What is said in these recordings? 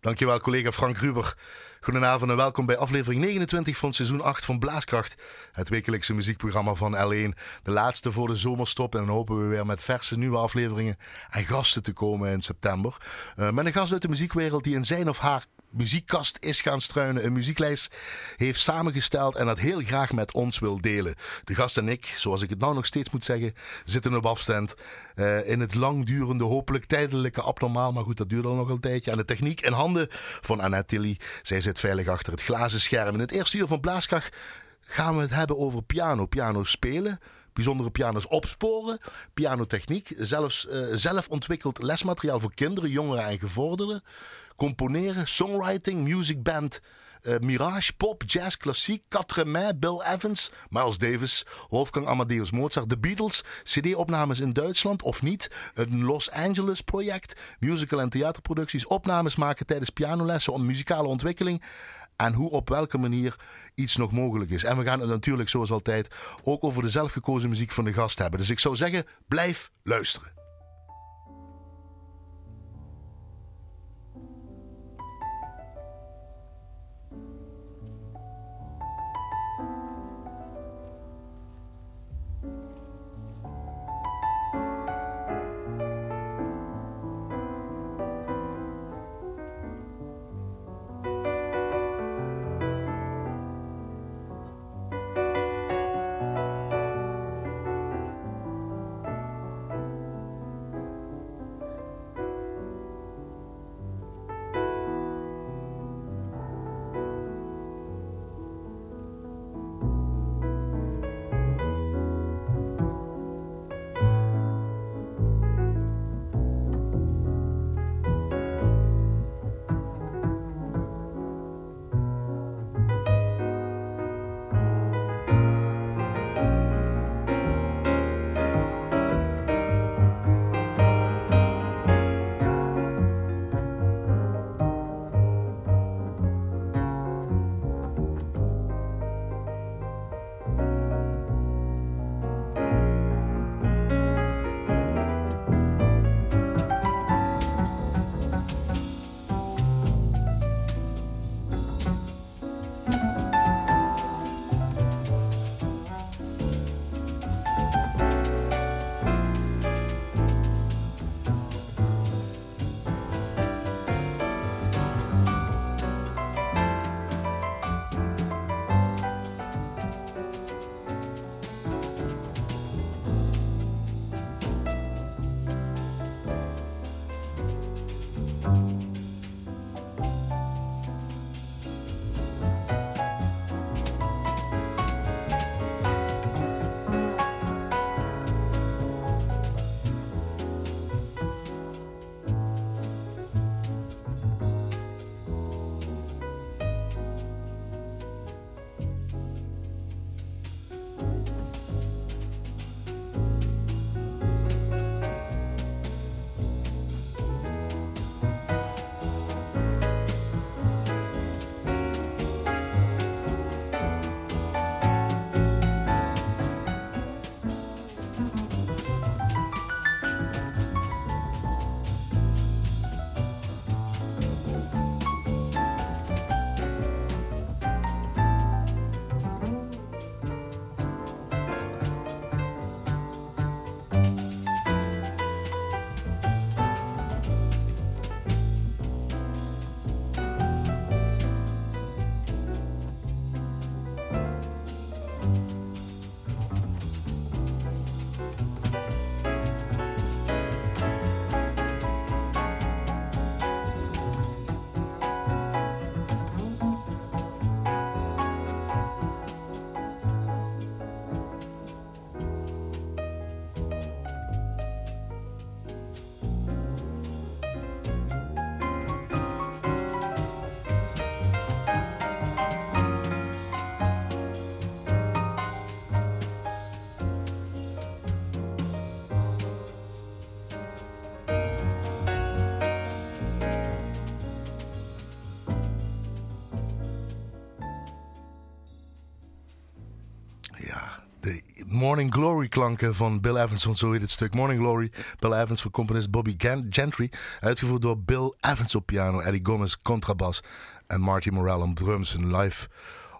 Dankjewel collega Frank Ruber. Goedenavond en welkom bij aflevering 29 van seizoen 8 van Blaaskracht. Het wekelijkse muziekprogramma van L1. De laatste voor de zomerstop en dan hopen we weer met verse nieuwe afleveringen en gasten te komen in september. Uh, met een gast uit de muziekwereld die in zijn of haar muziekkast is gaan struinen, een muzieklijst heeft samengesteld en dat heel graag met ons wil delen. De gast en ik, zoals ik het nou nog steeds moet zeggen, zitten op afstand uh, in het langdurende, hopelijk tijdelijke abnormaal, maar goed, dat duurt al nog een tijdje. En de techniek in handen van Annette Tilly. Zij zit veilig achter het glazen scherm. In het eerste uur van Blaaskracht gaan we het hebben over piano, piano spelen bijzondere pianos opsporen, pianotechniek, zelfs uh, zelf ontwikkeld lesmateriaal voor kinderen, jongeren en gevorderden componeren, songwriting, music band. Uh, Mirage, pop, jazz, klassiek, Quatre Bill Evans, Miles Davis, Wolfgang Amadeus Mozart, The Beatles, CD-opnames in Duitsland of niet, een Los Angeles project, musical- en theaterproducties, opnames maken tijdens pianolessen om muzikale ontwikkeling en hoe op welke manier iets nog mogelijk is. En we gaan het natuurlijk zoals altijd ook over de zelfgekozen muziek van de gast hebben. Dus ik zou zeggen, blijf luisteren. Morning Glory klanken van Bill Evans, want zo heet het stuk. Morning Glory, Bill Evans voor componist Bobby Gentry. Uitgevoerd door Bill Evans op piano, Eddie Gomez contrabas en Marty Morell op drums. Een live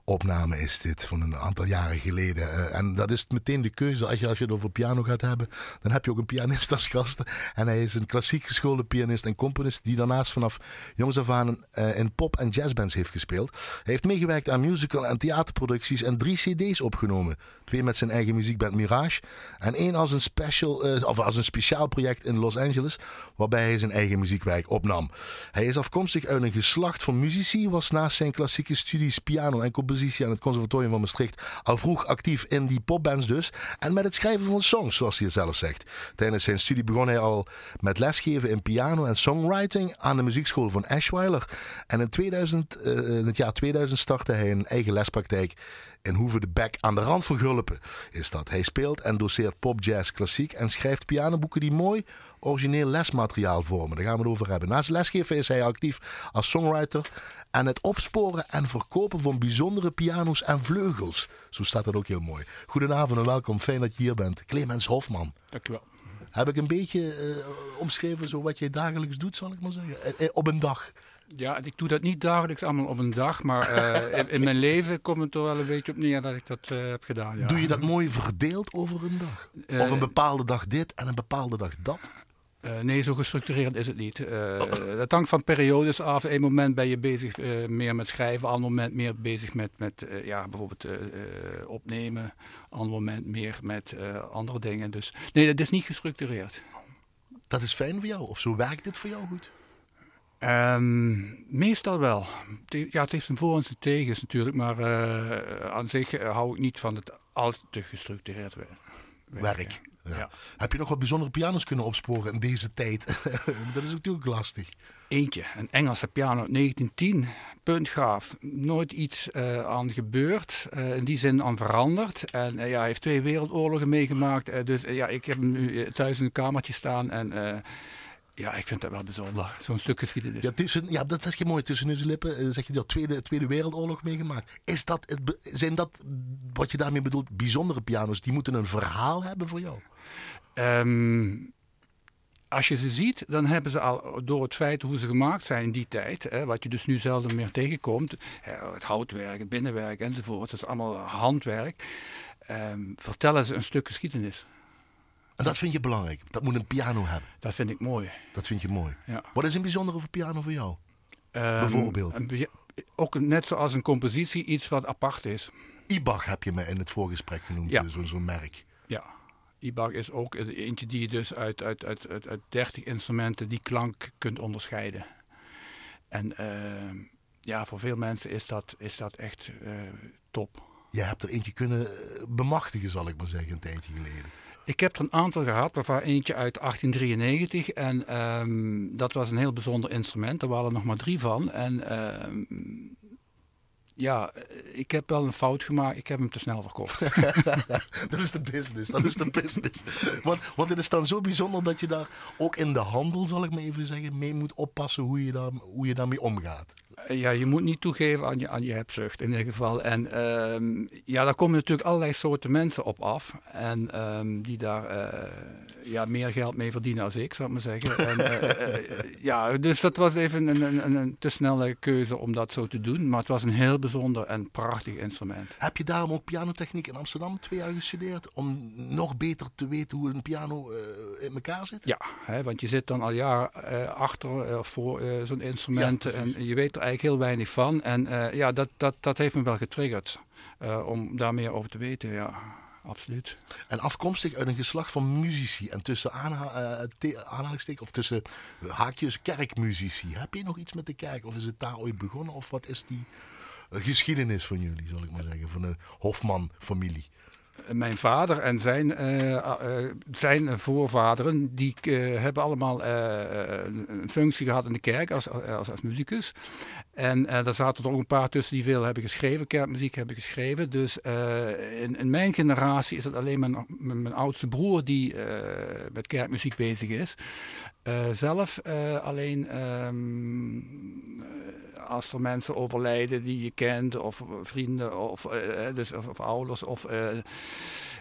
opname is dit van een aantal jaren geleden. Uh, en dat is meteen de keuze. Als je, als je het over piano gaat hebben, dan heb je ook een pianist als gast. En hij is een klassiek geschoolde pianist en componist die daarnaast vanaf jongs af aan uh, in pop- en jazzbands heeft gespeeld. Hij heeft meegewerkt aan musical- en theaterproducties en drie cd's opgenomen. Twee met zijn eigen muziekband Mirage en één als een, special, uh, of als een speciaal project in Los Angeles, waarbij hij zijn eigen muziekwerk opnam. Hij is afkomstig uit een geslacht van muzici, was naast zijn klassieke studies piano en aan het Conservatorium van Maastricht al vroeg actief in die popbands dus. En met het schrijven van songs, zoals hij het zelf zegt. Tijdens zijn studie begon hij al met lesgeven in piano en songwriting aan de muziekschool van Eschweiler. En in, 2000, uh, eh, in het jaar 2000 startte hij een eigen lespraktijk in Hoeve de Bek aan de rand van Gulpen is dat. Hij speelt en doseert pop, jazz, klassiek en schrijft pianoboeken die mooi origineel lesmateriaal vormen. Daar gaan we het over hebben. Naast lesgeven is hij actief als songwriter en het opsporen en verkopen van bijzondere piano's en vleugels. Zo staat dat ook heel mooi. Goedenavond en welkom. Fijn dat je hier bent. Clemens Hofman. Dankjewel. Heb ik een beetje uh, omschreven zo wat je dagelijks doet, zal ik maar zeggen? Eh, eh, op een dag. Ja, ik doe dat niet dagelijks allemaal op een dag, maar uh, in, in, mijn leven komt het er wel een beetje op neer dat ik dat uh, heb gedaan. Ja. Doe je dat mooi verdeeld over een dag? Uh, of een bepaalde dag dit en een bepaalde dag dat? Uh, nee, zo gestructureerd is het niet. Uh, Het hangt van periodes af. Eén moment ben je bezig uh, meer met schrijven, ander moment meer bezig met, met ja, bijvoorbeeld opnemen, ander moment meer met andere dingen. Dus nee, dat is niet gestructureerd. Dat is fijn voor jou, of zo werkt het voor jou goed? Um, meestal wel. Ja, het heeft een voor- en zijn tegens natuurlijk, maar aan zich hou ik niet van het al te gestructureerd werk. werk. Ja. Heb je nog wat bijzondere pianos kunnen opsporen in deze tijd? dat is natuurlijk lastig. Eentje, een Engelse piano 1910, puntgaaf. Nooit iets uh, aan gebeurd, uh, in die zin aan veranderd. En uh, ja, hij heeft twee wereldoorlogen meegemaakt. dus ja, ik heb hem nu thuis in een kamertje staan en... Ja, ik vind dat wel bijzonder. Zo'n stuk geschiedenis. Ja, tussen, ja, dat is je mooi. Tussen uw lippen zeg je de Tweede, Tweede Wereldoorlog meegemaakt. Is dat het, zijn dat, wat je daarmee bedoelt, bijzondere piano's? Die moeten een verhaal hebben voor jou? Um, als je ze ziet, dan hebben ze al door het feit hoe ze gemaakt zijn in die tijd, hè, wat je dus nu zelden meer tegenkomt, het houtwerk, het binnenwerk enzovoort, dat is allemaal handwerk, um, vertellen ze een stuk geschiedenis. En dat vind je belangrijk? Dat moet een piano hebben? Dat vind ik mooi. Dat vind je mooi? Ja. Wat is een bijzondere voor piano voor jou? Um, Bijvoorbeeld? Een, ook net zoals een compositie iets wat apart is. Ibach heb je me in het voorgesprek genoemd, ja. zo'n zo merk. Ja, IBAG is ook eentje die je dus uit, uit, uit, uit, uit 30 instrumenten die klank kunt onderscheiden. En uh, ja, voor veel mensen is dat, is dat echt uh, top. Je hebt er eentje kunnen bemachtigen, zal ik maar zeggen, een tijdje geleden. Ik heb er een aantal gehad, waarvan eentje uit 1893. En um, dat was een heel bijzonder instrument. Er waren er nog maar drie van. En uh, ja, ik heb wel een fout gemaakt. Ik heb hem te snel verkocht. dat is de business. Dat is de business. Want, want het is dan zo bijzonder dat je daar ook in de handel, zal ik maar even zeggen, mee moet oppassen hoe je, daar, hoe je daarmee omgaat. Ja, je moet niet toegeven aan je, aan je hebzucht in ieder geval. En uh, ja, daar komen natuurlijk allerlei soorten mensen op af. En um, die daar uh, ja, meer geld mee verdienen als ik, zou ik maar zeggen. en, uh, ja, dus dat was even een, een, een, te snelle keuze om dat zo te doen. Maar het was een heel bijzonder en prachtig instrument. Heb je daarom ook pianotechniek in Amsterdam twee jaar gestudeerd? Om nog beter te weten hoe een piano in elkaar zit? Ja, hè, want je zit dan al jaren achter of voor zo'n instrument. Ja, en je weet er eigenlijk heel weinig van. En ja, dat, dat, dat heeft me wel getriggerd uh, om daar meer over te weten. Ja, absoluut. En afkomstig uit een geslacht van muzici en tussen aanha uh, aanhalingstekens of tussen haakjes kerkmuzici. Heb je nog iets met de kerk of is het daar ooit begonnen? Of wat is die geschiedenis van jullie, zal ik maar zeggen, van de Hofman-familie? Mijn vader en zijn, uh, uh, zijn voorvaderen, die uh, hebben allemaal een functie gehad in de kerk als, als, als muzikus. En daar zaten er ook een paar tussen die veel hebben geschreven, kerkmuziek hebben geschreven. Dus in, in, mijn generatie is het alleen mijn, mijn, oudste broer die met kerkmuziek bezig is. zelf alleen um, als er mensen overlijden die je kent, of vrienden, of, eh, dus, of, of ouders, of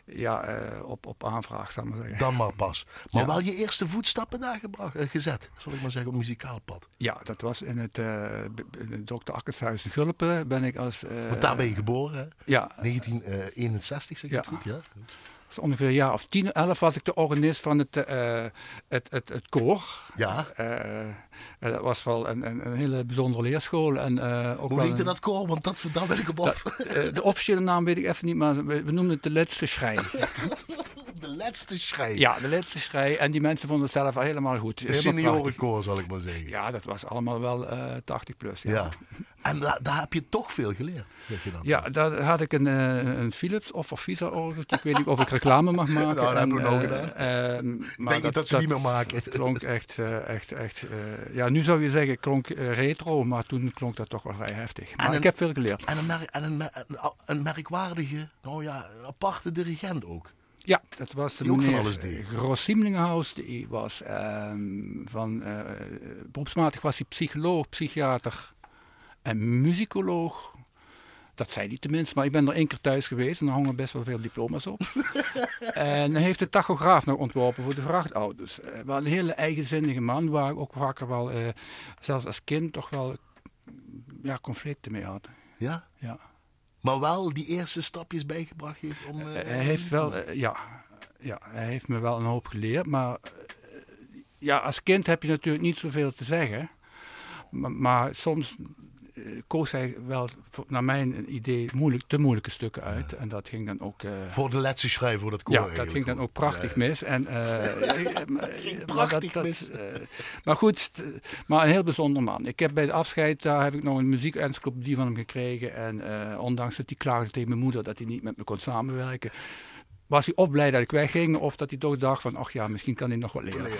ja, op, op aanvraag, ik maar zeggen. Dan maar pas. Maar wel je eerste voetstappen daar gebracht, gezet, zal ik maar zeggen, op muzikaal pad. Ja, dat was in het, in het Dr. Akkershuis in Gulpen ben ik als... Want daar ben je geboren, hè? Ja. 1961, zeg ik ja. het goed, ja? Dus ongeveer een jaar of tien, elf was ik de organist van het, uh, het, het, het koor. Ja. Uh, dat was wel een, een, een, hele bijzondere leerschool. En, ook Hoe heette dat koor? Want dat, daar ben ik op af. de officiële naam weet ik even niet, maar we, we noemen het de Laatste Schrei. de laatste schrei. Ja, de laatste schrei. En die mensen vonden het zelf helemaal goed. De seniorenkoor, zal ik maar zeggen. Ja, dat was allemaal wel uh, 80 plus. Ja. ja. En da daar heb je toch veel geleerd, zeg je dan? Ja, daar had ik een, uh, een Philips of een Visa orgel. Ik weet niet of ik reclame mag maken. Nou, dat hebben we nog gedaan. Uh, maar Denk dat, dat ze niet meer maken. klonk echt, echt, echt ja, nu zou je zeggen klonk retro, maar toen klonk dat toch wel vrij heftig. Maar ik heb veel geleerd. En een, en een merkwaardige, nou ja, aparte dirigent ook. Ja, dat was de die meneer van alles deed. Gros Siemlinghaus. Die was um, van, uh, beroepsmatig was hij psycholoog, psychiater en muzikoloog. Dat zei hij tenminste, maar ik ben er één keer thuis geweest en er hangen best wel veel diploma's op. en hij heeft de tachograaf nog ontworpen voor de vrachtauto's. Uh, wel een hele eigenzinnige man, waar ik ook vaker wel, uh, zelfs als kind, toch wel ja, conflicten mee had. Ja? Maar wel die eerste stapjes bijgebracht heeft om... Hij heeft wel, uh, ja, ja, hij heeft me wel een hoop geleerd. Maar uh, ja, als kind heb je natuurlijk niet zoveel te zeggen. Maar, maar soms koos hij wel, naar mijn idee, moeilijk, te moeilijke stukken uit. En dat ging dan ook... voor de laatste schrijf voor dat koor Ja, dat ging dan ook prachtig mis. En, prachtig mis. Maar goed, maar een heel bijzonder man. Ik heb bij het afscheid, daar heb ik nog een muziekencyclopedie van hem gekregen. En ondanks dat hij klaagde tegen mijn moeder dat hij niet met me kon samenwerken was hij of blij dat ik wegging, of dat hij toch dacht van, ach ja, misschien kan hij nog wat leren.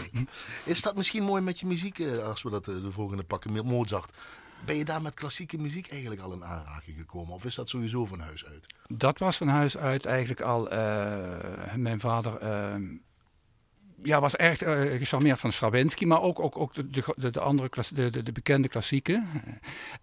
Is dat misschien mooi met je muziek, als we dat de volgende pakken, Mozart? Ben je daar met klassieke muziek eigenlijk al in aanraking gekomen? Of is dat sowieso van huis uit? Dat was van huis uit eigenlijk al. Uh, mijn vader uh, ja, was erg uh, gecharmeerd van Stravinsky, maar ook, ook, ook de, de, de andere de, de, de, bekende klassieken.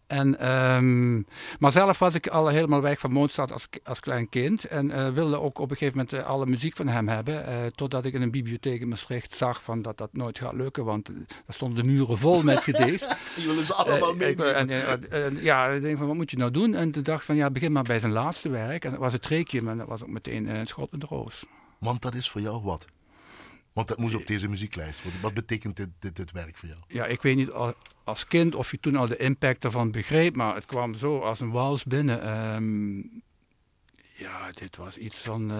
En, um, maar zelf was ik al helemaal weg van Mozart als, als klein kind. En uh, wilde ook op een gegeven moment uh, alle muziek van hem hebben. Uh, totdat ik in een bibliotheek in Maastricht zag van dat dat nooit gaat lukken. Want daar stonden de muren vol met cd's. Die willen ze allemaal mee. En, en, ja, ik denk van wat moet je nou doen? En toen dacht van ja, begin maar bij zijn laatste werk. En dat was het Requiem. maar dat was ook meteen een schot in de roos. Want dat is voor jou wat? Want dat moest op deze muzieklijst. Wat, wat betekent dit, dit, dit, werk voor jou? Ja, ik weet niet als kind of je toen al de impact ervan begreep, maar het kwam zo als een wals binnen. Um, ja, dit was iets van. Uh,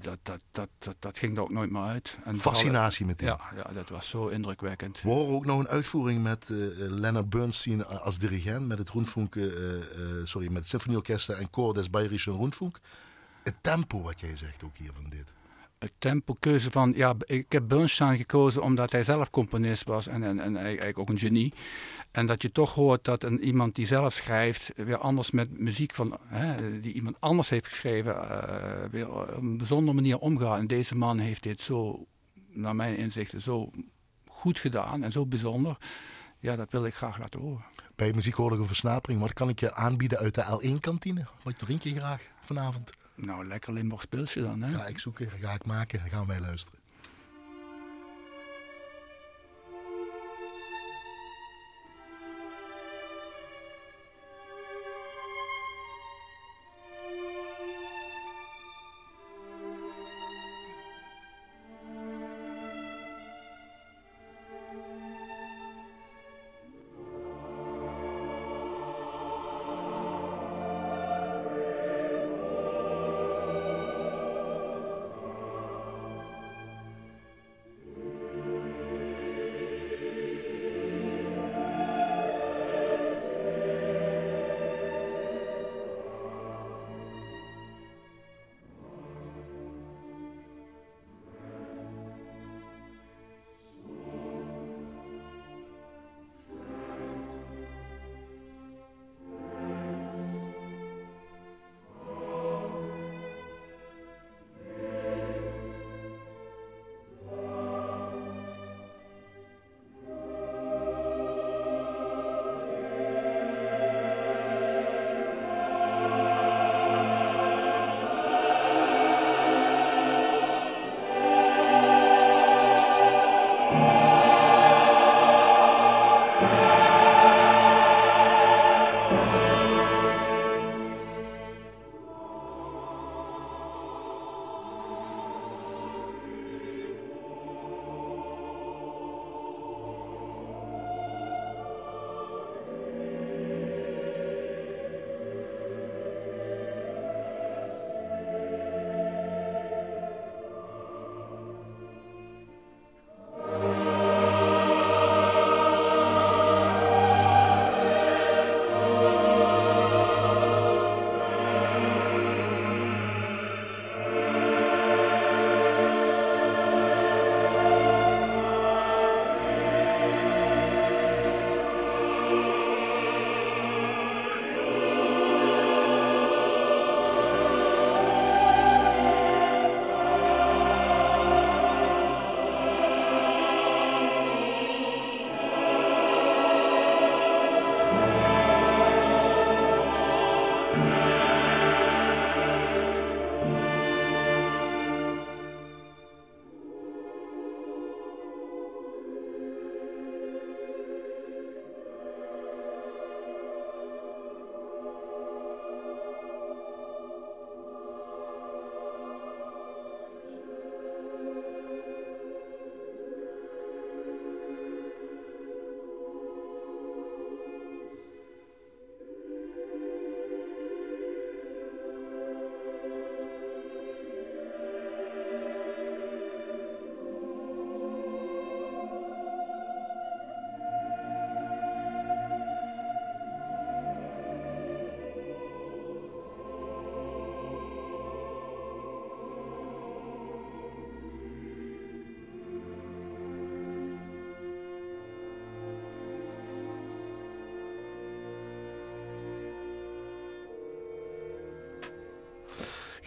dat, dat, dat, dat, dat ging er ook nooit meer uit. En Fascinatie meteen. Ja, ja, dat was zo indrukwekkend. We horen ook nog een uitvoering met uh, Leonard Bernstein als dirigent, met het Rundfunk, uh, sorry, met het Symfonieorkest en Koor des Bayerischen Rundfunk. Het tempo wat jij zegt ook hier van dit tempokeuze van, ja, ik heb Bernstein gekozen omdat hij zelf componist was en, en, en eigenlijk ook een genie. En dat je toch hoort dat een, iemand die zelf schrijft, weer anders met muziek van, hè, die iemand anders heeft geschreven, uh, weer op een bijzondere manier omgaat. En deze man heeft dit zo, naar mijn inzichten, zo goed gedaan en zo bijzonder. Ja, dat wil ik graag laten horen. Bij muziekhoorlijke versnapering, wat kan ik je aanbieden uit de L1-kantine? Wat drink je graag vanavond? Nou, lekker Limburgs pilsje dan, hè? Ga ik zoeken, ga ik maken, dan gaan wij luisteren.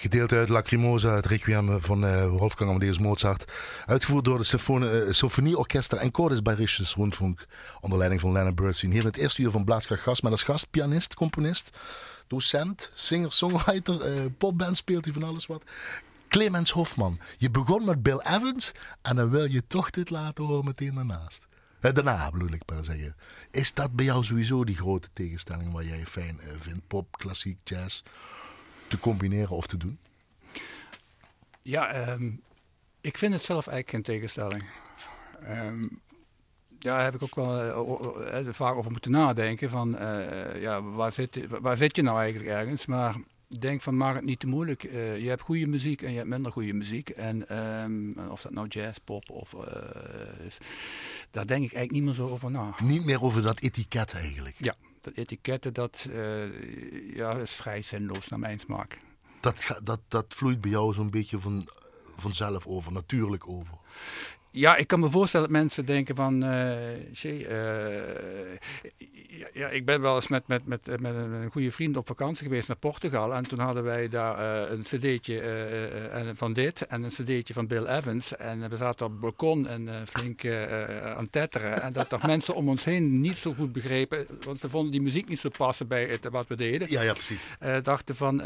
Gedeeld uit Lacrimosa, het requiem van uh, Wolfgang Amadeus Mozart. Uitgevoerd door de uh, Symfonieorkester en Chorus Bayerisches Rundfunk. Onder leiding van Leonard Bernstein. Hier in het eerste uur van Blaaskracht Gast. Met als gast pianist, componist, docent, singer, songwriter. Uh, popband speelt hij van alles wat. Clemens Hofman. Je begon met Bill Evans en dan wil je toch dit laten horen meteen daarnaast. Daarna bedoel ik maar zeggen. Is dat bij jou sowieso die grote tegenstelling waar jij fijn vindt? Pop, klassiek, jazz? Te combineren of te doen? Ja, um, ik vind het zelf eigenlijk geen tegenstelling. Um, ja, daar heb ik ook wel uh, vaak over moeten nadenken. Van, uh, ja, waar, zit, waar zit je nou eigenlijk ergens? Maar denk van, maak het niet te moeilijk. Uh, je hebt goede muziek en je hebt minder goede muziek. En um, of dat nou jazz, pop of... is, daar denk ik eigenlijk niet meer zo over na. Niet meer over dat etiket eigenlijk? Ja, etiketten, dat uh, ja, is vrij zinloos naar mijn smaak. Dat, dat, dat vloeit bij jou zo'n beetje van, vanzelf over, natuurlijk over. Ja, ik kan me voorstellen dat mensen denken van, uh, ja, ja, ik ben wel eens met, met, met, met een goede vriend op vakantie geweest naar Portugal. En toen hadden wij daar uh, een cd'tje van dit en een cd'tje van Bill Evans. En we zaten op het balkon en flink aan tetteren. En dat toch mensen om ons heen niet zo goed begrepen, want ze vonden die muziek niet zo passen bij het, wat we deden. Ja, ja, precies. dachten van,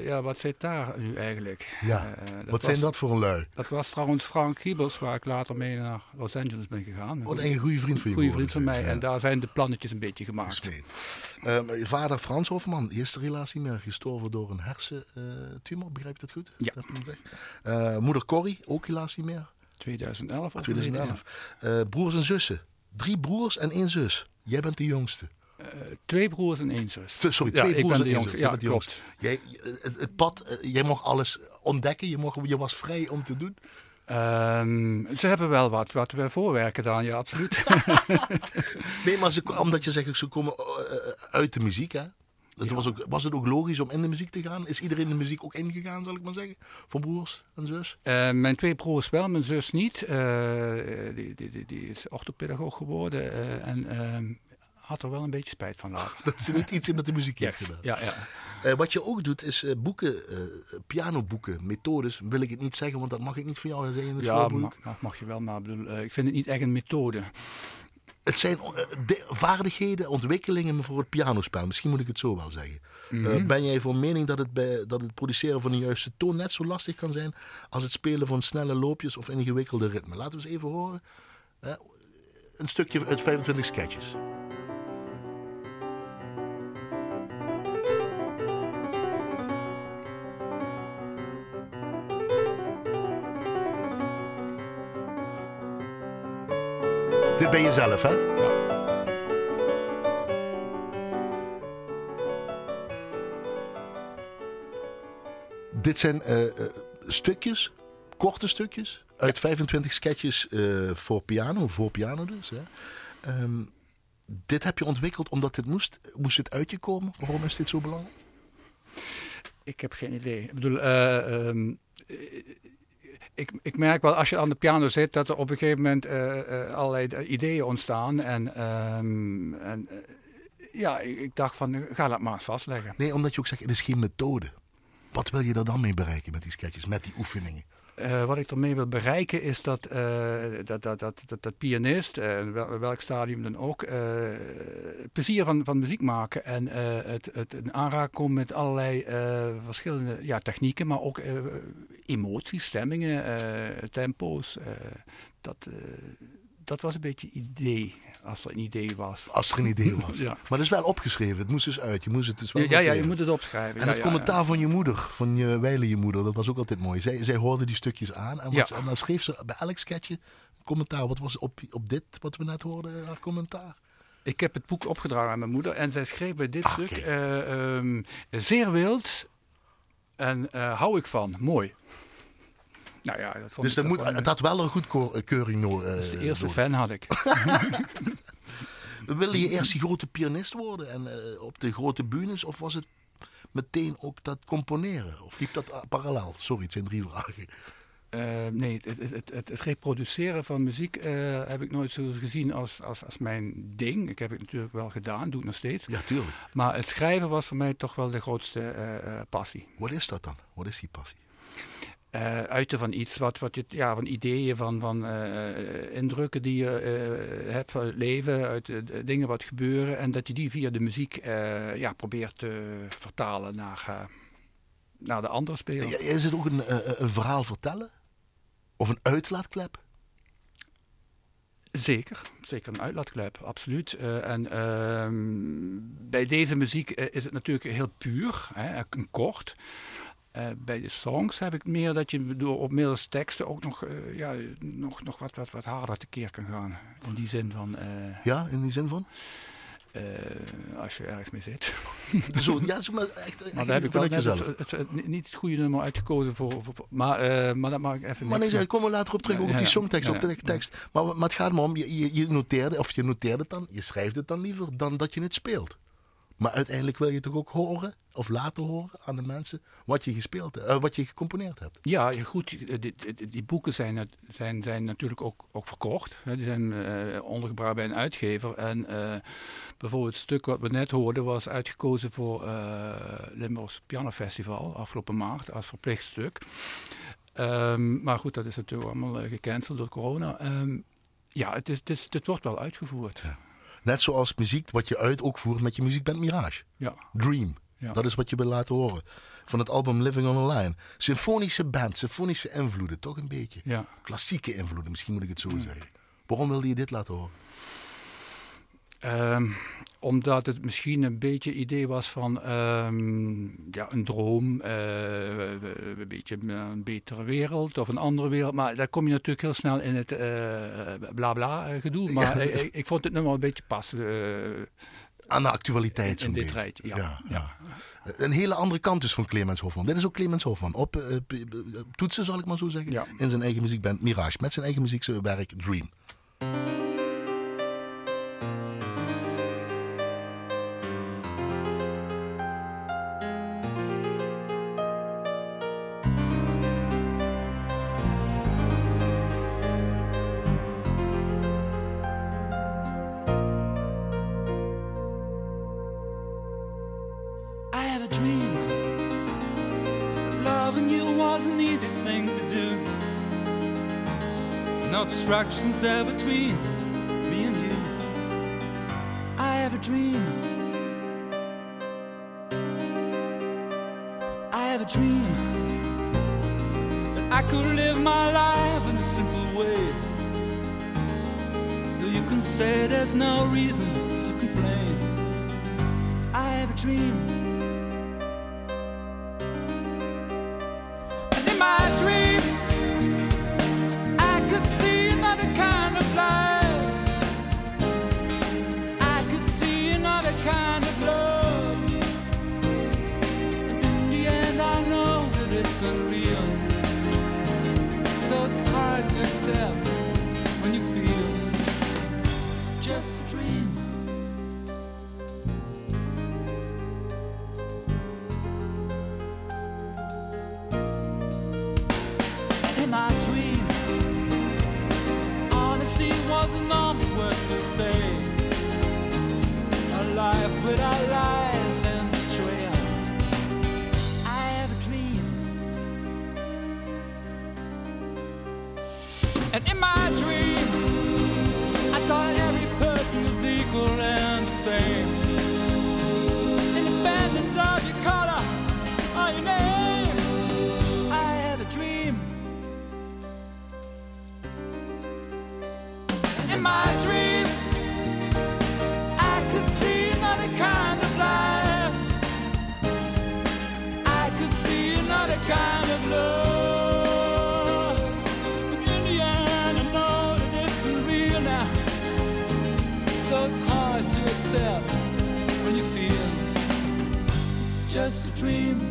ja, wat zit daar nu eigenlijk? Ja, wat zijn dat voor een lui? Dat was trouwens Frank Giebels, waar ik later mee naar Los Angeles ben gegaan. Oh, een goede vriend van je goede vriend van mij. En daar zijn de plannetjes een beetje gemaakt. Uh, je vader Frans Hofman, eerste relatie meer gestorven door een hersentumor, begrijp je dat goed? Ja. Uh, moeder Corrie, ook helaas niet meer. 2011 of 2011. Uh, broers en zussen. Drie broers en één zus. Jij bent de jongste. Uh, twee broers en één zus. Sorry, twee ja, broers en één zus. Ja, klopt. Jij, het, het, pad, jij mocht alles ontdekken. Je, mocht, je was vrij om te doen. Um, ze hebben wel wat, wat we voorwerken dan, ja, absoluut. nee, maar ze, omdat je zegt, ze komen uh, uit de muziek, hè? Ja. was, ook, was het ook logisch om in de muziek te gaan? Is iedereen in de muziek ook ingegaan, zal ik maar zeggen? Van broers en zus? Uh, mijn twee broers wel, mijn zus niet. Uh, die, die, die, is orthopedagoog geworden. Uh, en ehm, had er wel een beetje spijt van later. dat ze niet iets in met de muziek heeft gedaan. Ja, ja. Uh, wat je ook doet is uh, boeken, uh, pianoboeken, methodes. Wil ik het niet zeggen, want dat mag ik niet van jou zeggen in het Ja, mag, mag, je wel, maar bedoel, ik vind het niet echt een methode. Het zijn vaardigheden, ontwikkelingen voor het pianospel. Misschien moet ik het zo wel zeggen. Mm -hmm. ben jij van mening dat het, bij, dat het produceren van de juiste toon net zo lastig kan zijn als het spelen van snelle loopjes of ingewikkelde ritmen? Laten we eens even horen. een stukje uit 25 sketches. Dit ben je zelf, hè? Ja. Dit zijn uh, uh, stukjes, korte stukjes, uit ja. 25 sketches uh, voor piano, voor piano dus. Hè? Um, dit heb je ontwikkeld omdat dit moest. Moest het uit je komen? Waarom is dit zo belangrijk? Ik heb geen idee. Ik bedoel, um, ik, ik, merk wel als je aan de piano zit dat er op een gegeven moment uh, uh, allerlei ideeën ontstaan. En, um, en ja, ik, ik, dacht van ga dat maar eens vastleggen. Nee, omdat je ook zegt het is geen methode. Wat wil je er dan mee bereiken met die sketches, met die oefeningen? Uh, wat ik ermee wil bereiken is dat uh, dat, dat, dat, dat, pianist, uh, wel, welk stadium dan ook, plezier van, van muziek maken en het, het in komen met allerlei verschillende ja, technieken, maar ook emoties, stemmingen, tempo's. dat, dat was een beetje het idee, als er een idee was. Als er een idee was. ja. Maar dat is wel opgeschreven, het moest dus uit. Je moest het dus wel ja, ja, je moet het opschrijven. En het commentaar van je moeder, van je wijle je moeder, dat was ook altijd mooi. Zij, zij hoorde die stukjes aan en, wat, en dan schreef ze bij elk sketchje een commentaar. Wat was op, op dit, wat we net hoorden, haar commentaar? Ik heb het boek opgedragen aan mijn moeder en zij schreef bij dit ah, stuk uh, um, zeer wild en uh, hou ik van, mooi. Nou ja, dat vond dus dat moet, het had wel een goedkeuring nodig. Uh, dus de eerste door. fan had ik. Wilde je eerst die grote pianist worden en uh, op de grote bühnes? Of was het meteen ook dat componeren? Of liep dat parallel? Sorry, het zijn drie vragen. Uh, nee, het, het, het, het, reproduceren van muziek uh, heb ik nooit zo gezien als, als, als mijn ding. Ik heb het natuurlijk wel gedaan, doe het nog steeds. Ja, tuurlijk. Maar het schrijven was voor mij toch wel de grootste uh, passie. Wat is dat dan? Wat is die passie? Uiten van iets, wat, wat je, ja, van ideeën, van, van indrukken die je hebt van het leven, uit dingen wat gebeuren. En dat je die via de muziek ja, probeert te vertalen naar, naar de andere speler. Is het ook een, een verhaal vertellen? Of een uitlaatklep? Zeker, zeker een uitlaatklep, absoluut. Uh, en uh, bij deze muziek uh, is het natuurlijk heel puur, hè, kort. Uh, bij de songs heb ik meer dat je door op middels teksten ook nog, ja, nog, nog wat, wat, wat harder tekeer kan gaan. In die zin van. ja, in die zin van? Als je ergens mee zit. Zo, ja, zo maar echt, echt maar daar heb ik wel net het, het, het, niet het goede nummer uitgekozen voor. voor, voor maar, maar dat mag ik even. Maar nee, komen we later op terug, ook op die songtekst, op de tekst. Maar, maar het gaat maar om, je, je, je noteerde, of je noteert het dan, je schrijft het dan liever dan dat je het speelt. Maar uiteindelijk wil je toch ook horen of laten horen aan de mensen wat je gespeeld uh, wat je gecomponeerd hebt. Ja, goed. Die, die, die boeken zijn, zijn, zijn natuurlijk ook, ook verkocht. Die zijn uh, ondergebracht bij een uitgever. En uh, bijvoorbeeld het stuk wat we net hoorden was uitgekozen voor uh, Limburgs Pianofestival afgelopen maart als verplicht stuk. Um, maar goed, dat is natuurlijk allemaal gecanceld door corona. Um, ja, het, is, het, is, het wordt wel uitgevoerd. Ja. Net zoals muziek wat je uit ook voert met je muziekband Mirage. Ja. Dream. Ja. Dat is wat je wil laten horen. Van het album Living on a Line. Symfonische band, symfonische invloeden, toch een beetje. Ja. Klassieke invloeden, misschien moet ik het zo zeggen. Waarom wilde je dit laten horen? Um, omdat het misschien een beetje idee was van um, ja, een droom, uh, een beetje een betere wereld of een andere wereld. Maar daar kom je natuurlijk heel snel in het uh, bla bla gedoe. Maar ja. ik, ik, vond het nummer een beetje passen. Uh, aan de actualiteit. In, in dit rijtje, ja. Ja, ja. Een hele andere kant dus van Clemens Hofman. Dit is ook Clemens Hofman. Op uh, toetsen, zal ik maar zo zeggen. In zijn eigen muziekband Mirage. Met zijn eigen muziekwerk Dream. Obstructions there And in my dream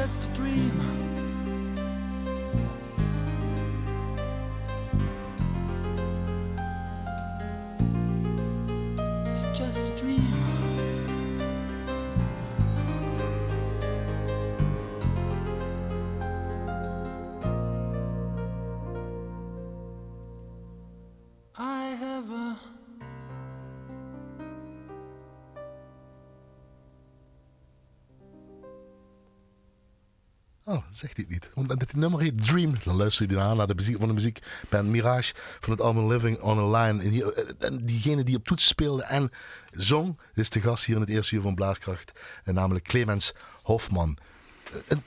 just a dream. Zegt hij niet. Want dit nummer heet Dream. Dan luister je aan naar de muziek van de muziekband Mirage van het album Living on a Line. En, die, en diegene die op toets speelde en zong, is de gast hier in het eerste uur van Blaaskracht. En namelijk Clemens Hofman. En,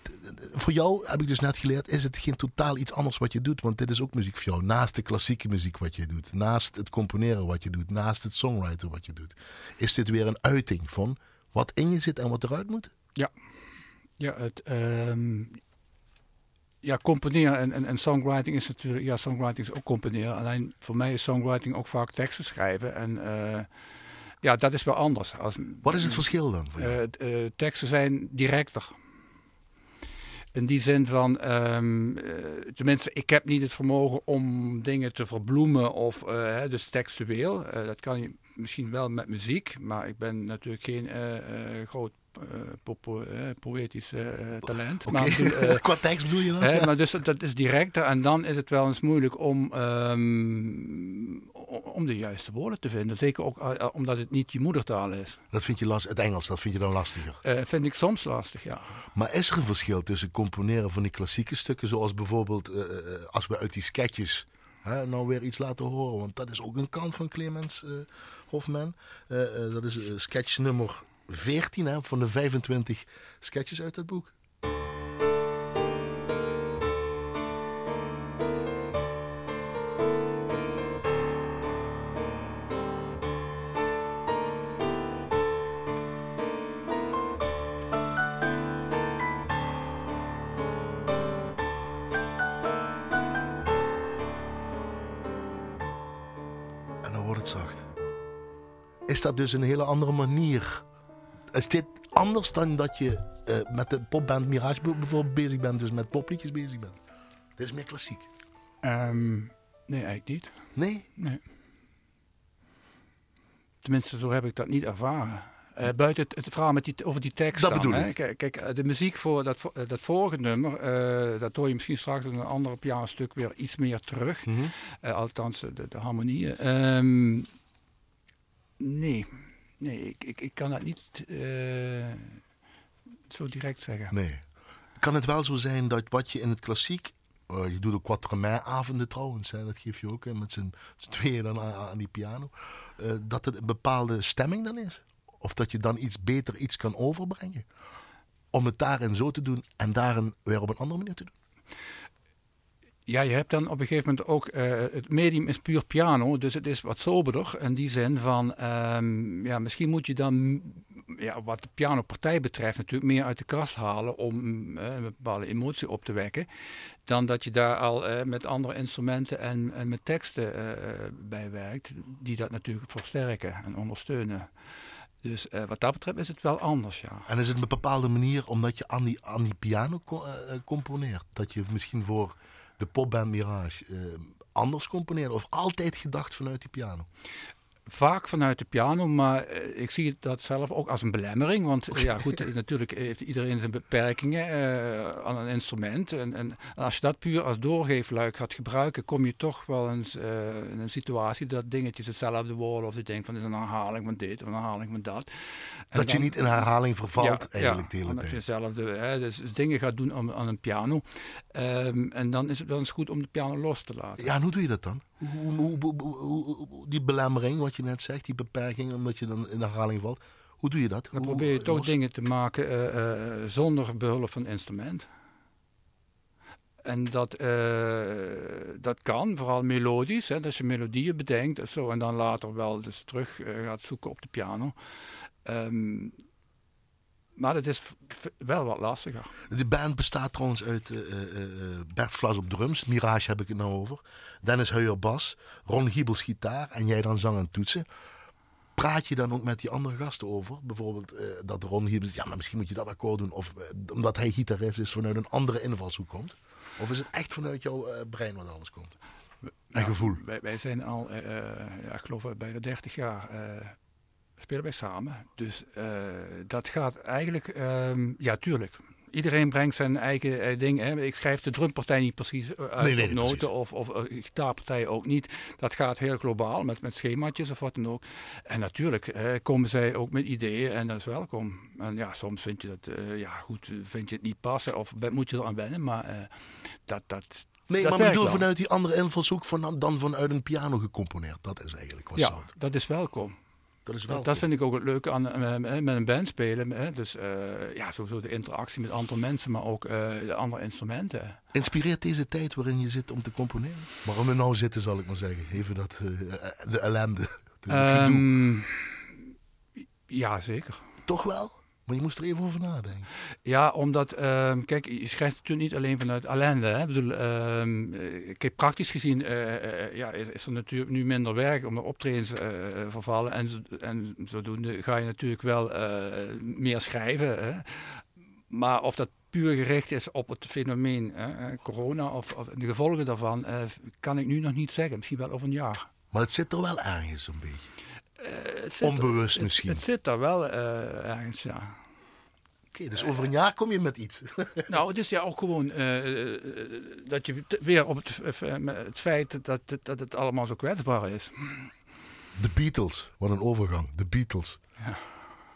voor jou, heb ik dus net geleerd, is het geen totaal iets anders wat je doet. Want dit is ook muziek voor jou. Naast de klassieke muziek wat je doet. Naast het componeren wat je doet. Naast het songwriter wat je doet. Is dit weer een uiting van wat in je zit en wat eruit moet? Ja. Ja, het, um, ja componeren en, en, en, songwriting is natuurlijk... Ja, songwriting is ook componeren. Alleen voor mij is songwriting ook vaak teksten schrijven. En... Uh, ja, dat is wel anders. Als, Wat is het verschil dan? Uh, uh, teksten zijn directer. In die zin van, um, tenminste, ik heb niet het vermogen om dingen te verbloemen of dus textueel. Dat kan je misschien wel met muziek, maar ik ben natuurlijk geen groot po poëtisch talent. Okay. Maar, Qua tekst bedoel je dan? Hè, maar dus dat is directer en dan is het wel eens moeilijk om, um, om de juiste woorden te vinden. Zeker ook omdat het niet je moedertaal is. Dat vind je lastig, het Engels, dat vind je dan lastiger? vind ik soms lastig, ja. Maar is er een verschil tussen componeren van die klassieke stukken, zoals bijvoorbeeld als we uit die sketches Nou weer iets laten horen. Want dat is ook een kant van Clemens uh, Hofman. Uh, uh, dat is sketch nummer 14 hè, van de 25 sketches uit het boek. Dat dus een hele andere manier. Is dit anders dan dat je uh, met de popband Mirage bijvoorbeeld bezig bent, dus met popliedjes bezig bent? Dit is meer klassiek. Um, nee, eigenlijk niet. Nee? Nee. Tenminste, zo heb ik dat niet ervaren. Uh, buiten het, het, verhaal met die, over die tekst. Dat dan, bedoel hè? ik. Kijk, kijk, de muziek voor dat, dat vorige nummer, uh, dat hoor je misschien straks in een ander pianostuk weer iets meer terug. Mm -hmm. uh, althans, de, de harmonieën. Um, Nee, nee ik, ik, ik kan dat niet uh, zo direct zeggen. Nee. Kan het wel zo zijn dat wat je in het klassiek... Uh, je doet ook quatremain-avonden trouwens, hè, dat geef je ook met z'n tweeën dan aan, aan, die piano. Uh, dat er een bepaalde stemming dan is? Of dat je dan iets beter iets kan overbrengen? Om het daarin zo te doen en daarin weer op een andere manier te doen? Ja, je hebt dan op een gegeven moment ook, uh, het medium is puur piano, dus het is wat soberder in die zin van, um, ja, misschien moet je dan, ja, wat de pianopartij betreft, natuurlijk meer uit de kast halen om uh, een bepaalde emotie op te wekken, dan dat je daar al uh, met andere instrumenten en, en met teksten bij werkt, die dat natuurlijk versterken en ondersteunen. Dus wat dat betreft is het wel anders, ja. En is het een bepaalde manier omdat je aan die, aan die piano co componeert? Dat je misschien voor de popband Mirage uh, anders componeerde? Of altijd gedacht vanuit die piano? Vaak vanuit de piano, maar uh, ik zie dat zelf ook als een belemmering. Want uh, ja, goed, natuurlijk heeft iedereen zijn beperkingen aan een instrument. En, en, als je dat puur als doorgeefluik gaat gebruiken, kom je toch wel eens in een situatie dat dingetjes hetzelfde worden. Of je denkt van dit is een herhaling van dit of een herhaling van dat. En dat dan, je niet in herhaling vervalt ja, eigenlijk ja, de hele tijd. Je hetzelfde hè, dus dingen gaat doen aan, aan een piano. Um, en dan is het wel eens goed om de piano los te laten. Ja, en hoe doe je dat dan? Hoe, hoe, hoe, die belemmering, wat je net zegt, die beperking, omdat je dan in de herhaling valt. Hoe doe je dat? Dan probeer je toch dingen te maken uh, uh, zonder behulp van instrument. En dat, uh, dat kan, vooral melodisch. Hè, dat je melodieën bedenkt of zo, en dan later wel dus terug gaat zoeken op de piano. Um, maar het is wel wat lastiger. De band bestaat trouwens uit uh, uh, Bert Vlas op drums, Mirage heb ik het nou over. Dennis Heuer bas, Ron Giebels gitaar en jij dan zang en toetsen. Praat je dan ook met die andere gasten over? Bijvoorbeeld uh, dat Ron Giebels, ja maar misschien moet je dat akkoord doen. Of omdat hij gitarist is, vanuit een andere invalshoek komt. Of is het echt vanuit jouw brein wat alles komt? En nou, gevoel? Wij, wij, zijn al, ja, ik geloof bijna 30 jaar spelen wij samen. Dus uh, dat gaat eigenlijk, um, ja tuurlijk. iedereen brengt zijn eigen eh, ding. Hè. Ik schrijf de drumpartij niet precies eh, uit Nee, nee, op noten precies. of, of eh, gitaarpartij ook niet. Dat gaat heel globaal met, met schemaatjes of wat dan ook. En natuurlijk eh, komen zij ook met ideeën en dat is welkom. En ja, soms vind je dat, eh, ja goed, vind je het niet passen of moet je eraan wennen. Maar eh, dat, dat, Nee, dat maar ik bedoel wel. vanuit die andere invalshoek van, dan vanuit een piano gecomponeerd. Dat is eigenlijk wat Ja, dat is welkom. Dat is wel. Dat, dat vind ik ook het leuke aan eh, met een band spelen. Hè. Dus eh, ja, sowieso de interactie met andere mensen, maar ook eh, de andere instrumenten. Inspireert deze tijd waarin je zit om te componeren? Waarom we nou zitten, zal ik maar zeggen. Even dat, eh, de ellende. Het gedoe. Ehm, ja, zeker. Toch wel? Maar je moest er even over nadenken. Ja, omdat, ehm, kijk, je schrijft natuurlijk niet alleen vanuit ellende. Hè. Ik bedoel, ehm, eh, kijk, praktisch gezien eh, eh, ja, is, is er natuurlijk nu minder werk om de optredens vervallen. En, en zodoende ga je natuurlijk wel meer schrijven. Hè. Maar of dat puur gericht is op het fenomeen eh, corona of, of de gevolgen daarvan, kan ik nu nog niet zeggen. Misschien wel over een jaar. Maar het zit er wel ergens een beetje. Onbewust misschien. Het, zit daar wel ergens, ja. Dus over een jaar kom je met iets. Nou, het is ja ook gewoon eh, eh, dat je weer op het, eh, het feit dat, dat, dat het allemaal zo kwetsbaar is. De Beatles. Wat een overgang. De Beatles. Ja.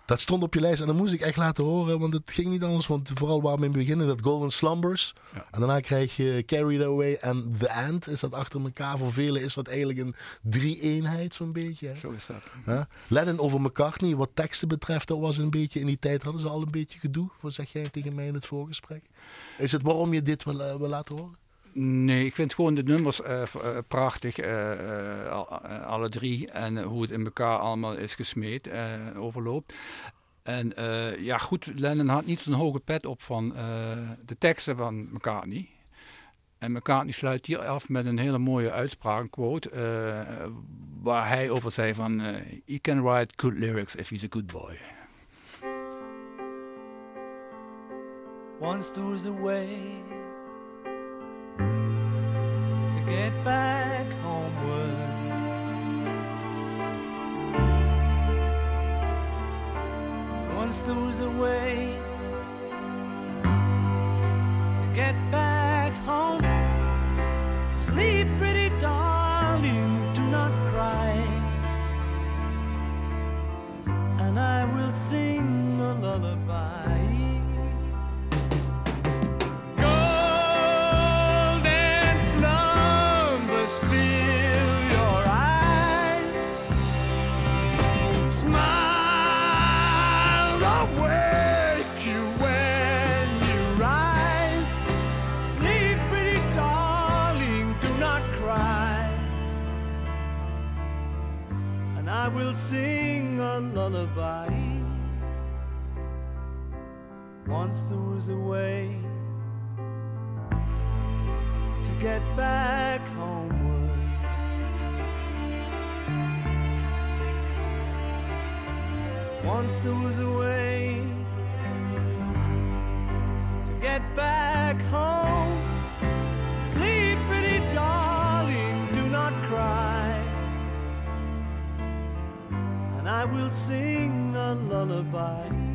Dat stond op je lijst en dat moest ik echt laten horen, want het ging niet anders. Want vooral waar we in beginnen, dat Golden Slumbers. Ja. En daarna krijg je Carried Away en The End. Is dat achter elkaar? Voor velen is dat eigenlijk een drie-eenheid zo'n beetje. Hè? Zo is dat. Hè? Lennon over McCartney, wat teksten betreft, dat was een beetje in die tijd hadden ze al een beetje gedoe. Wat zeg jij tegen mij in het voorgesprek? Is het waarom je dit wil, eh, wil laten horen? Nee, ik vind gewoon de nummers eh, eh, prachtig, eh, al- alle drie. En hoe het in elkaar allemaal is gesmeed, overloopt. En ja, goed, Lennon had niet zo'n hoge pet op van de teksten van McCartney. En McCartney sluit hier af met een hele mooie uitspraak, een quote, waar hij over zei van... he can write good lyrics if he's a good boy. Once there was a way get back homeward. Once there's a way to get back home. Sleep, pretty darling, do not cry. And I will sing a lullaby. Will sing a lullaby. Once there was a way to get back homeward. Once there was a way to get back home. Sleep, And I will sing a lullaby.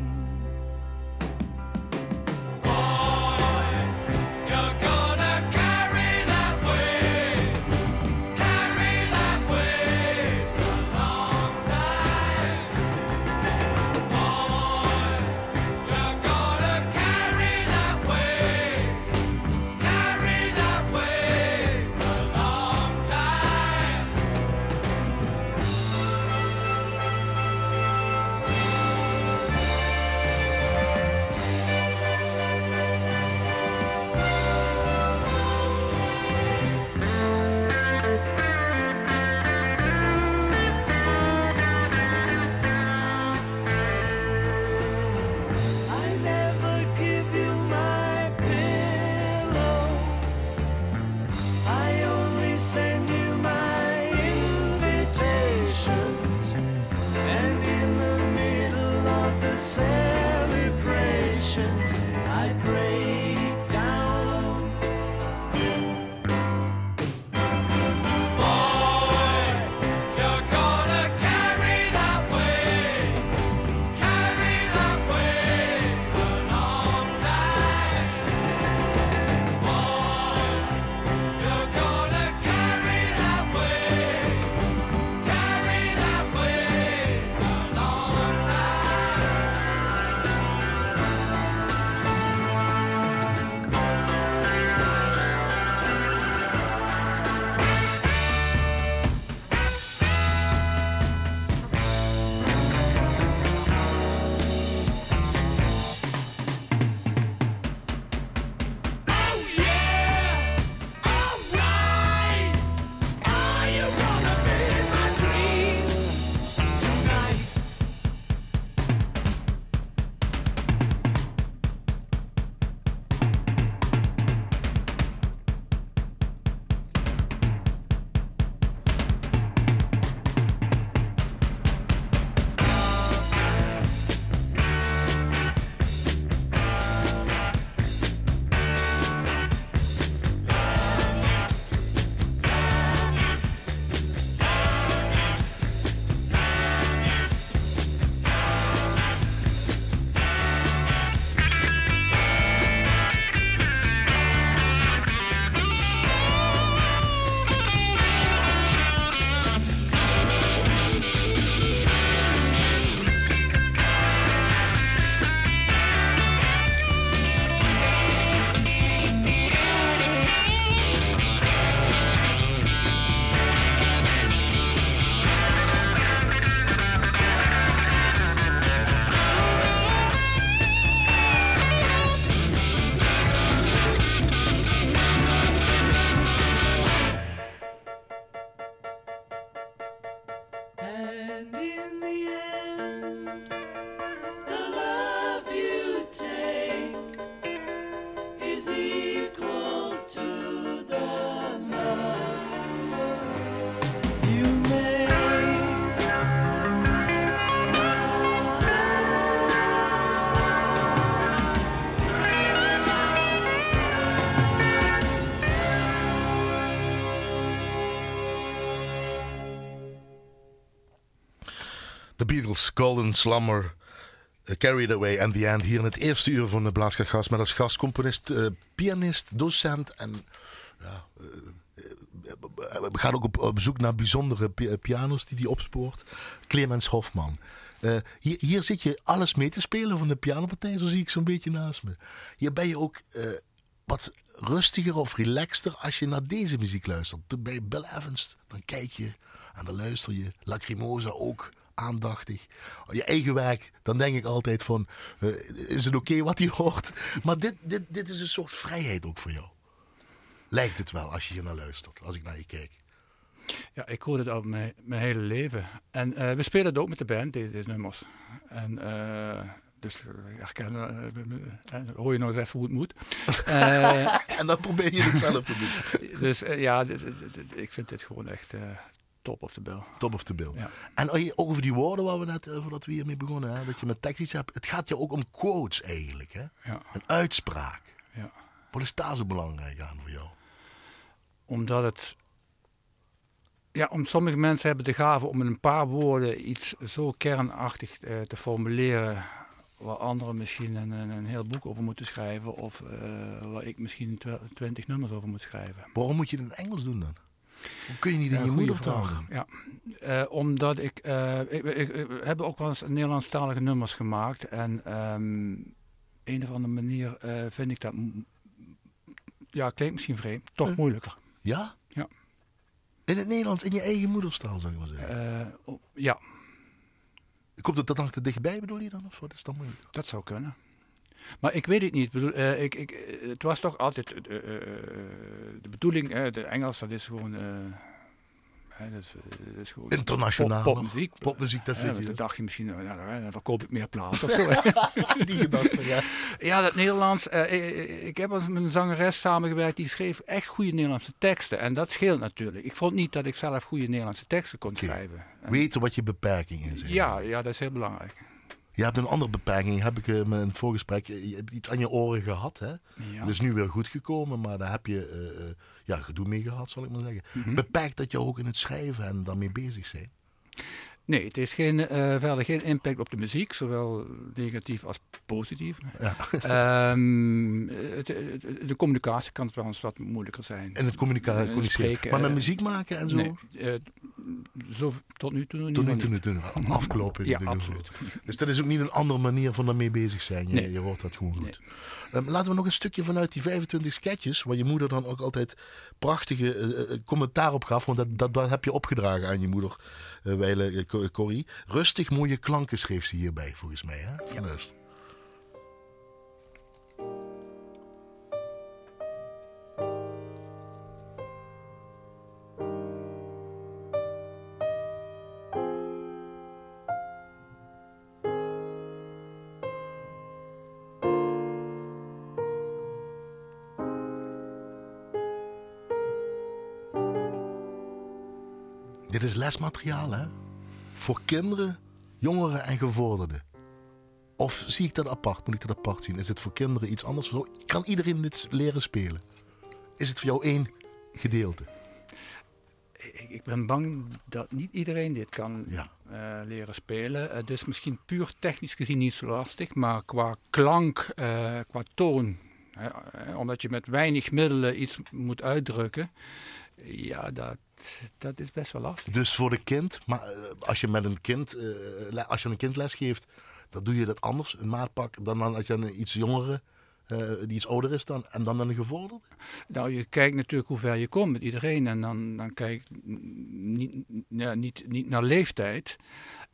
Beatles, Golden Slumber, uh, Carried Away and the End. Hier in het eerste uur van de Blaaskergast met als gastcomponist, uh, pianist, docent en ja, uh, we gaan ook op, op zoek naar bijzondere pi pianos die hij opspoort. Clemens Hofman. Hier, hier, zit je alles mee te spelen van de pianopartij, zo zie ik zo'n beetje naast me. Hier ben je ook wat rustiger of relaxter als je naar deze muziek luistert. Bij Bill Evans, dan kijk je en dan luister je. Lacrimosa ook aandachtig. Je eigen werk, dan denk ik altijd van, uh, is het oké okay wat hij hoort? Maar dit, dit, dit is een soort vrijheid ook voor jou. Lijkt het wel als je hier naar luistert, als ik naar je kijk. Ja, ik hoor het al mijn, mijn hele leven. En uh, we spelen het ook met de band, deze, deze nummers. En uh, dus herkennen, hoor je nog eens even hoe het moet. en dan probeer je het zelf te doen. dus ja, ik vind dit gewoon echt top of the bill. Top of the bill. Ja. En ook over die woorden waar we net, voordat we hiermee begonnen, hè, dat je met tekst iets hebt. Het gaat je ook om quotes eigenlijk. Hè? Ja. Een uitspraak. Ja. Wat is daar zo belangrijk aan voor jou? Omdat het ja, om sommige mensen hebben de gave om in een paar woorden iets zo kernachtig uh, te formuleren. Waar anderen misschien een, een, heel boek over moeten schrijven. Of uh, waar ik misschien twintig nummers over moet schrijven. Waarom moet je het in Engels doen dan? Hoe kun je niet in ja, je moedertaal doen? Ja, uh, omdat ik, ik, ik, ik, heb ook wel eens Nederlandstalige nummers gemaakt. En um, een of andere manier vind ik dat, ja, klinkt misschien vreemd, toch moeilijker. Ja? Ja. In het Nederlands, in je eigen moederstaal, zou ik maar zeggen. Ja. Komt het dat dan te dichtbij, bedoel je dan? Of wat is dat moeilijk? Dat zou kunnen. Maar ik weet het niet. Ik bedoel, uh, ik, ik, het was toch altijd uh, de bedoeling, de Engels, dat is gewoon... Dat, is, dat is gewoon Internationaal. Pop, popmuziek. Popmuziek, dat vind je. Dan dacht je misschien, nou, ja, dan verkoop ik meer plaats of zo. Die gedachte, ja. Ja, dat Nederlands. Ik, heb als met een zangeres samengewerkt die schreef echt goede Nederlandse teksten. En dat scheelt natuurlijk. Ik vond niet dat ik zelf goede Nederlandse teksten kon okay. schrijven. En, Weten wat je beperking is. Ja, ja, dat is heel belangrijk. Je hebt een andere beperking, heb ik in het voorgesprek. Je hebt iets aan je oren gehad, hè? Ja. Dat is nu weer goed gekomen, maar daar heb je uh, ja, gedoe mee gehad, zal ik maar zeggen. Mm -hmm. Beperkt dat je ook in het schrijven en daarmee bezig zijn? Nee, het heeft geen, uh, verder geen impact op de muziek, zowel negatief als positief. Ja. um, het, het, de communicatie kan het wel eens wat moeilijker zijn. En het communiceren, communiceren. Maar met uh, muziek maken en zo? Nee, uh, zo, tot nu toe Tot nu toe, niet. toe afkloppen. ja, absoluut. Dus dat is ook niet een andere manier van daarmee bezig zijn. Je, nee. je hoort dat gewoon goed. Nee. Um, laten we nog een stukje vanuit die 25 sketches, waar je moeder dan ook altijd prachtige uh, commentaar op gaf. Want dat, dat, dat, heb je opgedragen aan je moeder, uh, Weile uh, Corrie. Rustig mooie klanken schreef ze hierbij, volgens mij. Hè? Van ja. Lesmateriaal, hè? Voor kinderen, jongeren en gevorderden. Of zie ik dat apart? Moet ik dat apart zien? Is het voor kinderen iets anders? Kan iedereen dit leren spelen? Is het voor jou één gedeelte? Ik, ben bang dat niet iedereen dit kan ja. uh, leren spelen. Het is misschien puur technisch gezien niet zo lastig, maar qua klank, uh, qua toon, hè, omdat je met weinig middelen iets moet uitdrukken, ja, dat, dat is best wel lastig. Dus voor de kind, maar als je met een kind, uh, als je een kind les geeft, dan doe je dat anders, een maatpak, dan, dan als je een iets jongere, uh, die iets ouder is dan, en dan een gevorderde? Nou, je kijkt natuurlijk hoe ver je komt met iedereen en dan, dan kijk niet, ja, niet, niet naar leeftijd,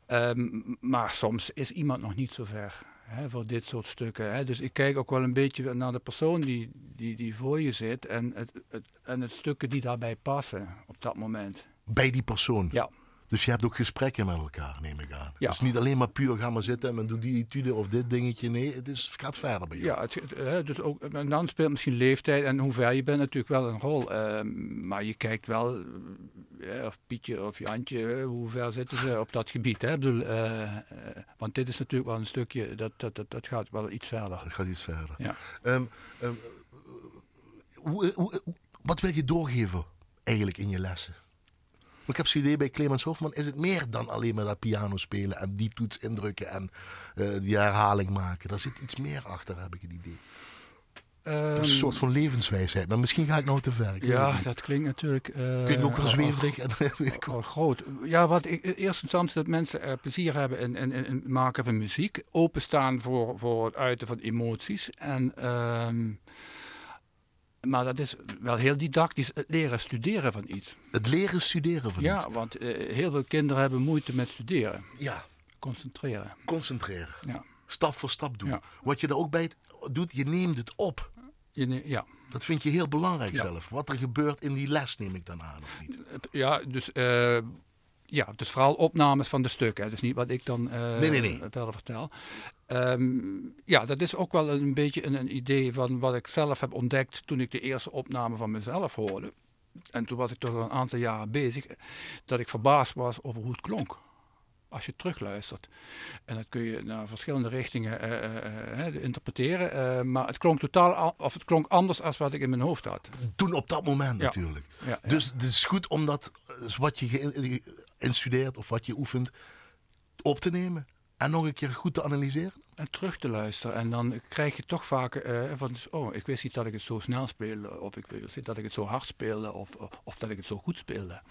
um, maar soms is iemand nog niet zo ver. Hè, voor dit soort stukken. Hè. Dus ik kijk ook wel een beetje naar de persoon die, die, die voor je zit en het, het, en het stukken die daarbij passen op dat moment. Bij die persoon? Ja. Dus je hebt ook gesprekken met elkaar, neem ik aan. Ja. Dus niet alleen maar puur gaan maar zitten en men doet die etude of dit dingetje. Nee, het, is, gaat verder bij jou. Ja, het, het, dus ook, en dan speelt misschien leeftijd en hoe ver je bent natuurlijk wel een rol. Uh, maar je kijkt wel, uh, of Pietje of Jantje, hoe ver zitten ze op dat gebied. Hè? Ik bedoel, uh, want dit is natuurlijk wel een stukje, dat, dat, dat, dat gaat wel iets verder. Het gaat iets verder. Ja. Um, um, hoe, hoe, wat wil je doorgeven eigenlijk in je lessen? Ik heb zo'n idee bij Clemens Hofman, is het meer dan alleen maar dat piano spelen en die toets indrukken en eh, die herhaling maken. Daar zit iets meer achter, heb ik het idee. Ehm, Dat is een soort van levenswijsheid. Maar misschien ga ik nou te ver. ja, dat klinkt natuurlijk... eh, Klinkt ook wel al- zweverig en weet ik al wat. groot. Ja, wat ik in eerste instantie dat mensen er plezier hebben in, in, in in het maken van muziek. Openstaan voor, voor het uiten van emoties. En, ehm, maar dat is wel heel didactisch, het leren studeren van iets. Het leren studeren van iets. Ja, want eh, heel veel kinderen hebben moeite met studeren. Ja, Concentreren. concentreren. Ja. Stap voor stap doen. Ja. Wat je er ook bij doet, je neemt het op. Je ja. Dat vind je heel belangrijk Ja. zelf. Wat er gebeurt in die les neem ik dan aan, of niet? Ja, dus, eh, ja, dus vooral opnames van de stukken. Dus niet wat ik dan eh Nee, nee, nee. vertel. Ehm, ja, dat is ook wel een beetje een, een idee van wat ik zelf heb ontdekt toen ik de eerste opname van mezelf hoorde. En toen was ik toch al een aantal jaren bezig, dat ik verbaasd was over hoe het klonk. Als je terugluistert. En dat kun je naar verschillende richtingen eh, eh, eh, interpreteren. maar het klonk totaal, of het klonk anders dan wat ik in mijn hoofd had. Toen op dat moment Ja. natuurlijk. Ja, ja. Dus het is goed om dat, wat je instudeert of wat je oefent, op te nemen. En nog een keer goed te analyseren. en terug te luisteren. En dan krijg je toch vaak eh, van, oh, ik wist niet dat ik het zo snel speelde, of ik wist niet dat ik het zo hard speelde, of, of dat ik het zo goed speelde.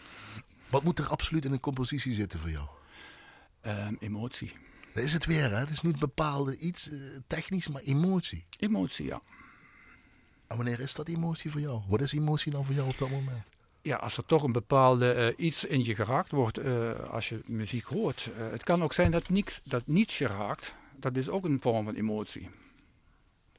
Wat moet er absoluut in een compositie zitten voor jou? Ehm, emotie. Dat is het weer, hè? Het is niet bepaalde iets eh, technisch, maar emotie. Emotie, ja. En wanneer is dat emotie voor jou? Wat is emotie dan voor jou op dat moment? Ja, als er toch een bepaalde eh, iets in je geraakt wordt eh, als je muziek hoort. Eh, het kan ook zijn dat niets, dat niets je raakt. Dat is ook een vorm van emotie.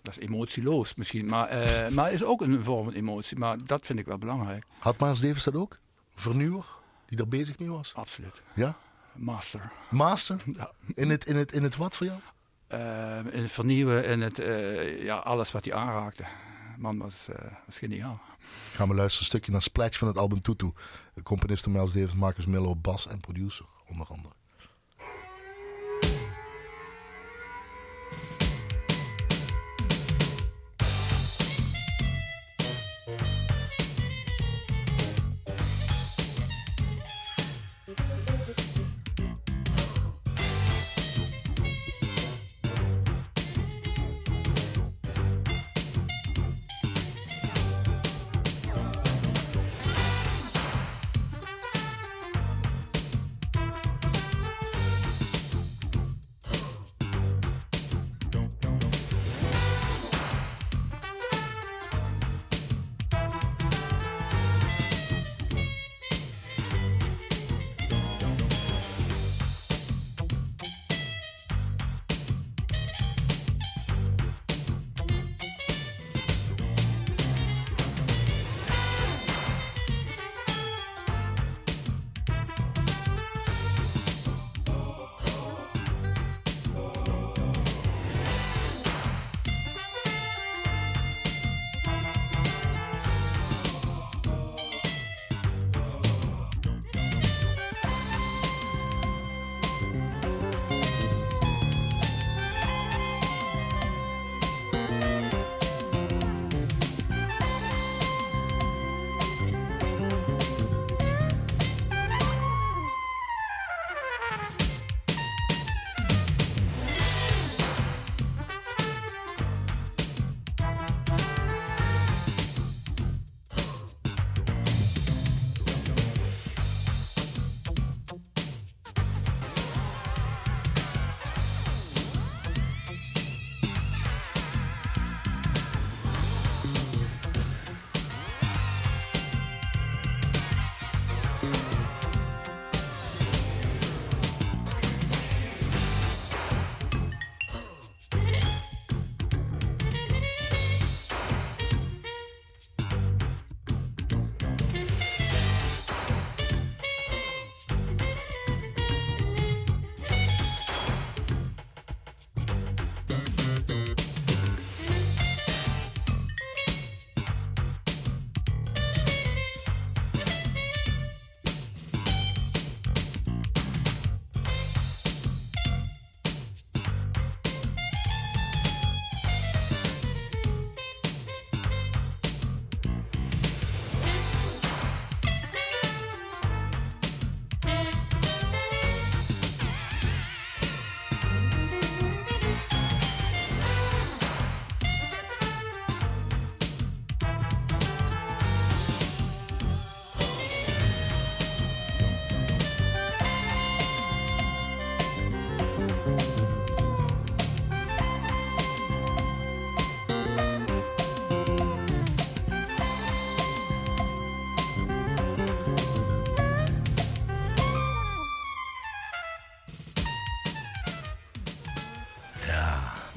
Dat is emotieloos misschien, maar, maar is ook een vorm van emotie. Maar dat vind ik wel belangrijk. Had Maas Davis dat ook? Vernieuwer? Die daar bezig mee was? Absoluut. Ja? Master. Master? Ja. In het, in het, in het wat voor jou? In het vernieuwen en het, ja, alles wat hij aanraakte. Man was, was geniaal. Gaan we luisteren een stukje naar Splash van het album Tutu. Componisten Miles Davis, Marcus Miller, bas en producer onder andere.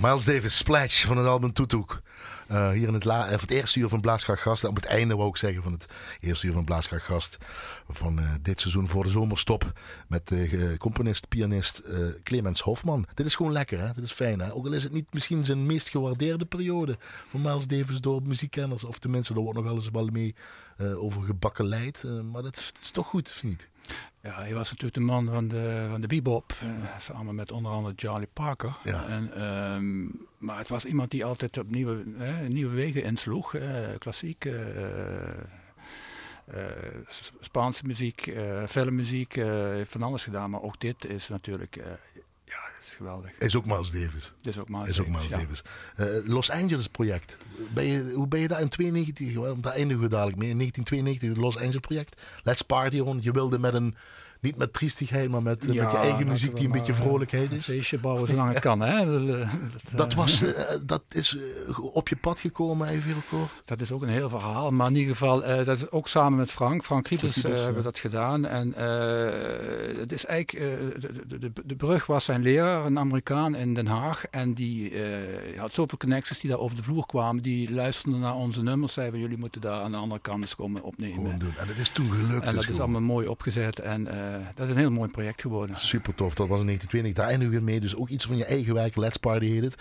Miles Davis, Splash van het album Toetoek. Uh, hier in het, la of het eerste uur van Blaaskracht Gast. Op het einde wou ik zeggen van het eerste uur van Blaaskracht Gast. Van uh, dit seizoen voor de zomerstop. Met de componist, pianist Clemens Hofman. Dit is gewoon lekker hè. Dit is fijn hè. Ook al is het niet misschien zijn meest gewaardeerde periode van Miles Davis door muziekkenners. Of tenminste, er wordt nog wel eens wel mee over gebakken leid. maar dat, is toch goed, of niet? Ja, hij was natuurlijk de man van de, van de bebop, uh, samen met onder andere Charlie Parker. Ja. En, um, maar het was iemand die altijd op nieuwe, hè, nieuwe wegen insloeg. Uh, klassiek, uh, Spaanse muziek, filmmuziek, heeft van alles gedaan. Maar ook dit is natuurlijk geweldig. Is ook Miles Davis. Is ook Miles is Davis. Ook Miles Davis. Uh, Los Angeles project. Ben je, hoe ben je daar in 92, want daar eindigen we dadelijk mee. In 1992, het Los Angeles project. Let's Party On. Je wilde met een niet met triestigheid, maar met, ja, met je eigen muziek die een beetje vrolijkheid is. Een feestje bouwen zolang het kan, hè? Dat, dat, was, uh, dat is op je pad gekomen, even heel kort. Dat is ook een heel verhaal, maar in ieder geval, dat is ook samen met Frank. Frank Kriepels uh, hebben we dat gedaan. En het is eigenlijk, de, de, de, brug was zijn leraar, een Amerikaan in Den Haag. En die had zoveel connecties die daar over de vloer kwamen. Die luisterden naar onze nummers, zeiden jullie moeten daar aan de andere kant eens komen opnemen. En dat is toen gelukt. En dat dus is allemaal mooi opgezet en dat is een heel mooi project geworden. Super tof, dat was in 1920. Daar eindigen we mee. Dus ook iets van je eigen werk. Let's Party heet het.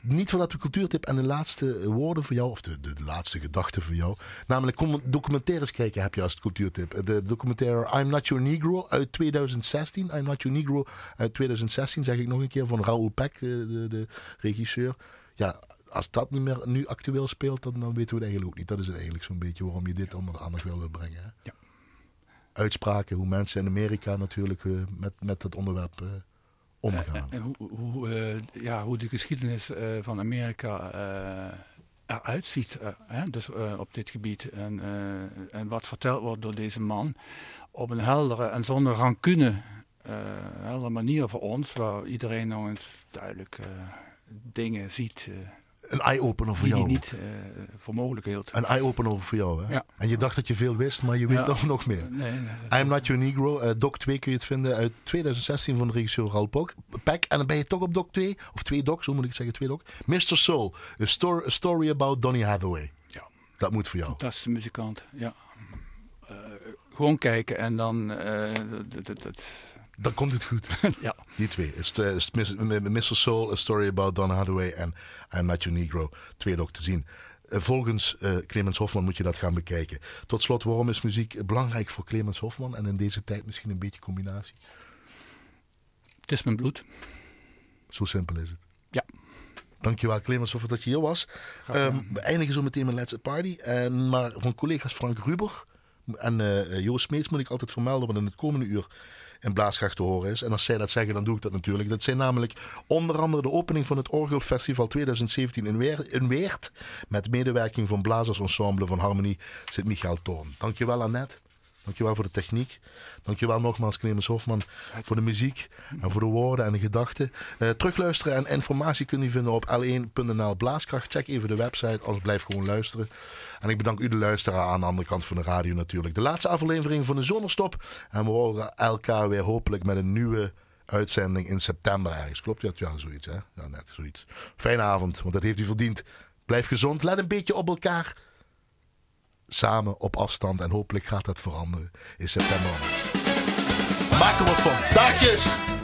Niet voordat de cultuurtip en de laatste woorden voor jou, of de, de, de laatste gedachten voor jou. Namelijk documentaires kijken heb je als cultuurtip. De documentaire I'm Not Your Negro uit 2016. I'm Not Your Negro uit 2016, zeg ik nog een keer, van Raoul Peck, de, de regisseur. Ja, als dat niet meer nu actueel speelt, dan, dan weten we het eigenlijk ook niet. Dat is het eigenlijk zo'n beetje waarom je dit onder de aandacht wil brengen. Hè? Ja uitspraken, hoe mensen in Amerika natuurlijk uh, met, met dat onderwerp uh, omgaan. En, hoe, hoe, ja, hoe de geschiedenis van Amerika eruit ziet, hè? dus op dit gebied. En, en wat verteld wordt door deze man op een heldere en zonder rancune heldere manier voor ons, waar iedereen nog eens duidelijk dingen ziet een eye-opener voor die jou. Die niet uh, voor mogelijk hield. Een eye-opener voor jou, hè? Ja. En je dacht dat je veel wist, maar je weet ja. nog meer. Nee, nee, I'm Not Your Negro. Uh, doc 2 kun je het vinden uit 2016 van de regisseur Raoul Peck. En dan ben je toch op doc 2, of twee docs, hoe moet ik zeggen, twee doc. Mr. Soul, a, story, a story about Donny Hathaway. Ja. Dat moet voor jou. Fantastische muzikant, ja. Uh, gewoon kijken en dan... dat, dan komt het goed. ja. Die twee. Mr. Soul, A Story About Don Hathaway en I'm Not Your Negro. Twee ook te zien. Volgens uh, Clemens Hofman moet je dat gaan bekijken. Tot slot, waarom is muziek belangrijk voor Clemens Hofman? En in deze tijd misschien een beetje combinatie? Het is mijn bloed. Zo simpel is het. Ja. Dankjewel Clemens voor dat je hier was. Um, we eindigen zo meteen met Let's Party. En maar van collega's Frank Ruber en uh, Joost Smeets moet ik altijd vermelden. Want in het komende uur in Blaaskracht te horen is. En als zij dat zeggen, dan doe ik dat natuurlijk. Dat zijn namelijk onder andere de opening van het Orgelfestival 2017 in, Weer in Weert. Met medewerking van Blazers Ensemble van Harmonie Sint-Michael Toorn. Dankjewel Annette. Dankjewel voor de techniek. Dankjewel nogmaals Clemens Hofman voor de muziek en voor de woorden en de gedachten. Uh, terugluisteren en informatie kun je vinden op l1.nl Blaaskracht. Check even de website, anders blijf gewoon luisteren. En ik bedank u de luisteraar aan de andere kant van de radio natuurlijk. De laatste aflevering van de Zomerstop. En we horen elkaar weer hopelijk met een nieuwe uitzending in september ergens. Klopt dat? Ja, zoiets hè? Ja, net zoiets. Fijne avond, want dat heeft u verdiend. Blijf gezond, let een beetje op elkaar samen op afstand. En hopelijk gaat dat veranderen in september. Maak er wat van. Dagjes!